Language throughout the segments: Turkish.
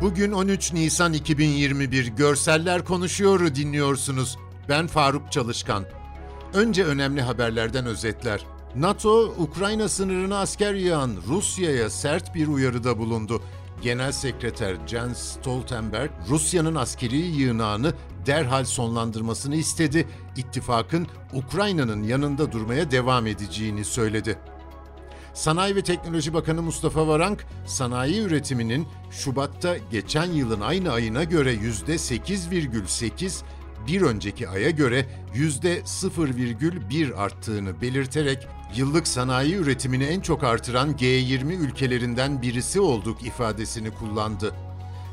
Bugün 13 Nisan 2021 Görseller Konuşuyor'u dinliyorsunuz. Ben Faruk Çalışkan. Önce önemli haberlerden özetler. NATO, Ukrayna sınırına asker yağan Rusya'ya sert bir uyarıda bulundu. Genel Sekreter Jens Stoltenberg, Rusya'nın askeri yığınağını derhal sonlandırmasını istedi. İttifakın Ukrayna'nın yanında durmaya devam edeceğini söyledi. Sanayi ve Teknoloji Bakanı Mustafa Varank, sanayi üretiminin Şubat'ta geçen yılın aynı ayına göre %8,8, bir önceki aya göre %0,1 arttığını belirterek yıllık sanayi üretimini en çok artıran G20 ülkelerinden birisi olduk ifadesini kullandı.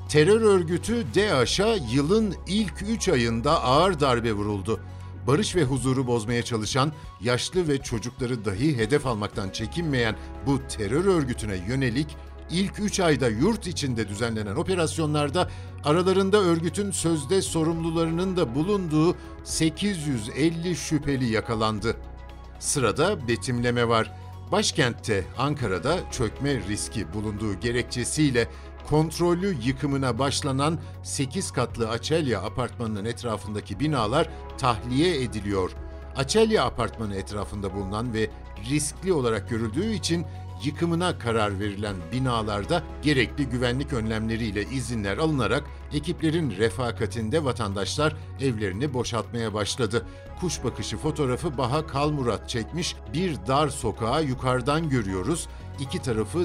Terör örgütü DAEŞ'a yılın ilk 3 ayında ağır darbe vuruldu. Barış ve huzuru bozmaya çalışan, yaşlı ve çocukları dahi hedef almaktan çekinmeyen bu terör örgütüne yönelik ilk 3 ayda yurt içinde düzenlenen operasyonlarda aralarında örgütün sözde sorumlularının da bulunduğu 850 şüpheli yakalandı. Sırada betimleme var. Başkentte Ankara'da çökme riski bulunduğu gerekçesiyle kontrollü yıkımına başlanan 8 katlı Açelya apartmanının etrafındaki binalar tahliye ediliyor. Açelya apartmanı etrafında bulunan ve riskli olarak görüldüğü için yıkımına karar verilen binalarda gerekli güvenlik önlemleriyle izinler alınarak ekiplerin refakatinde vatandaşlar evlerini boşaltmaya başladı. Kuş bakışı fotoğrafı Baha Kalmurat çekmiş bir dar sokağı yukarıdan görüyoruz. İki tarafı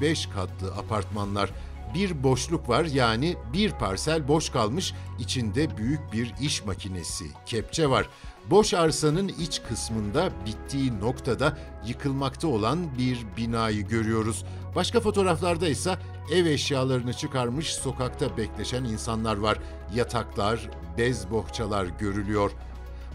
4-5 katlı apartmanlar bir boşluk var yani bir parsel boş kalmış içinde büyük bir iş makinesi, kepçe var. Boş arsanın iç kısmında bittiği noktada yıkılmakta olan bir binayı görüyoruz. Başka fotoğraflarda ise ev eşyalarını çıkarmış sokakta bekleşen insanlar var. Yataklar, bez bohçalar görülüyor.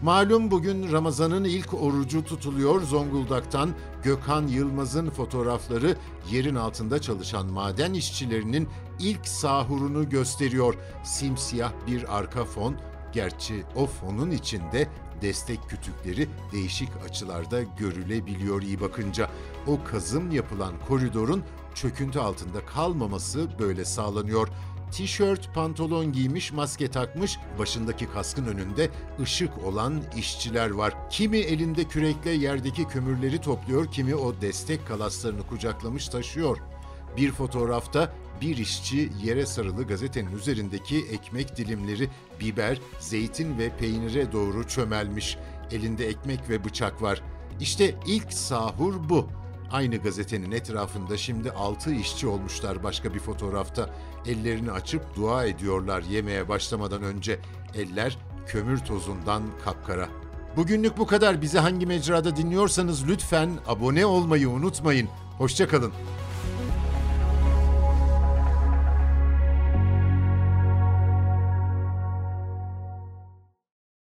Malum bugün Ramazan'ın ilk orucu tutuluyor Zonguldak'tan Gökhan Yılmaz'ın fotoğrafları yerin altında çalışan maden işçilerinin ilk sahurunu gösteriyor. Simsiyah bir arka fon, gerçi o fonun içinde destek kütükleri değişik açılarda görülebiliyor iyi bakınca. O kazım yapılan koridorun çöküntü altında kalmaması böyle sağlanıyor tişört, pantolon giymiş, maske takmış, başındaki kaskın önünde ışık olan işçiler var. Kimi elinde kürekle yerdeki kömürleri topluyor, kimi o destek kalaslarını kucaklamış taşıyor. Bir fotoğrafta bir işçi yere sarılı gazetenin üzerindeki ekmek dilimleri, biber, zeytin ve peynire doğru çömelmiş. Elinde ekmek ve bıçak var. İşte ilk sahur bu. Aynı gazetenin etrafında şimdi altı işçi olmuşlar başka bir fotoğrafta. Ellerini açıp dua ediyorlar yemeye başlamadan önce. Eller kömür tozundan kapkara. Bugünlük bu kadar. Bizi hangi mecrada dinliyorsanız lütfen abone olmayı unutmayın. Hoşçakalın.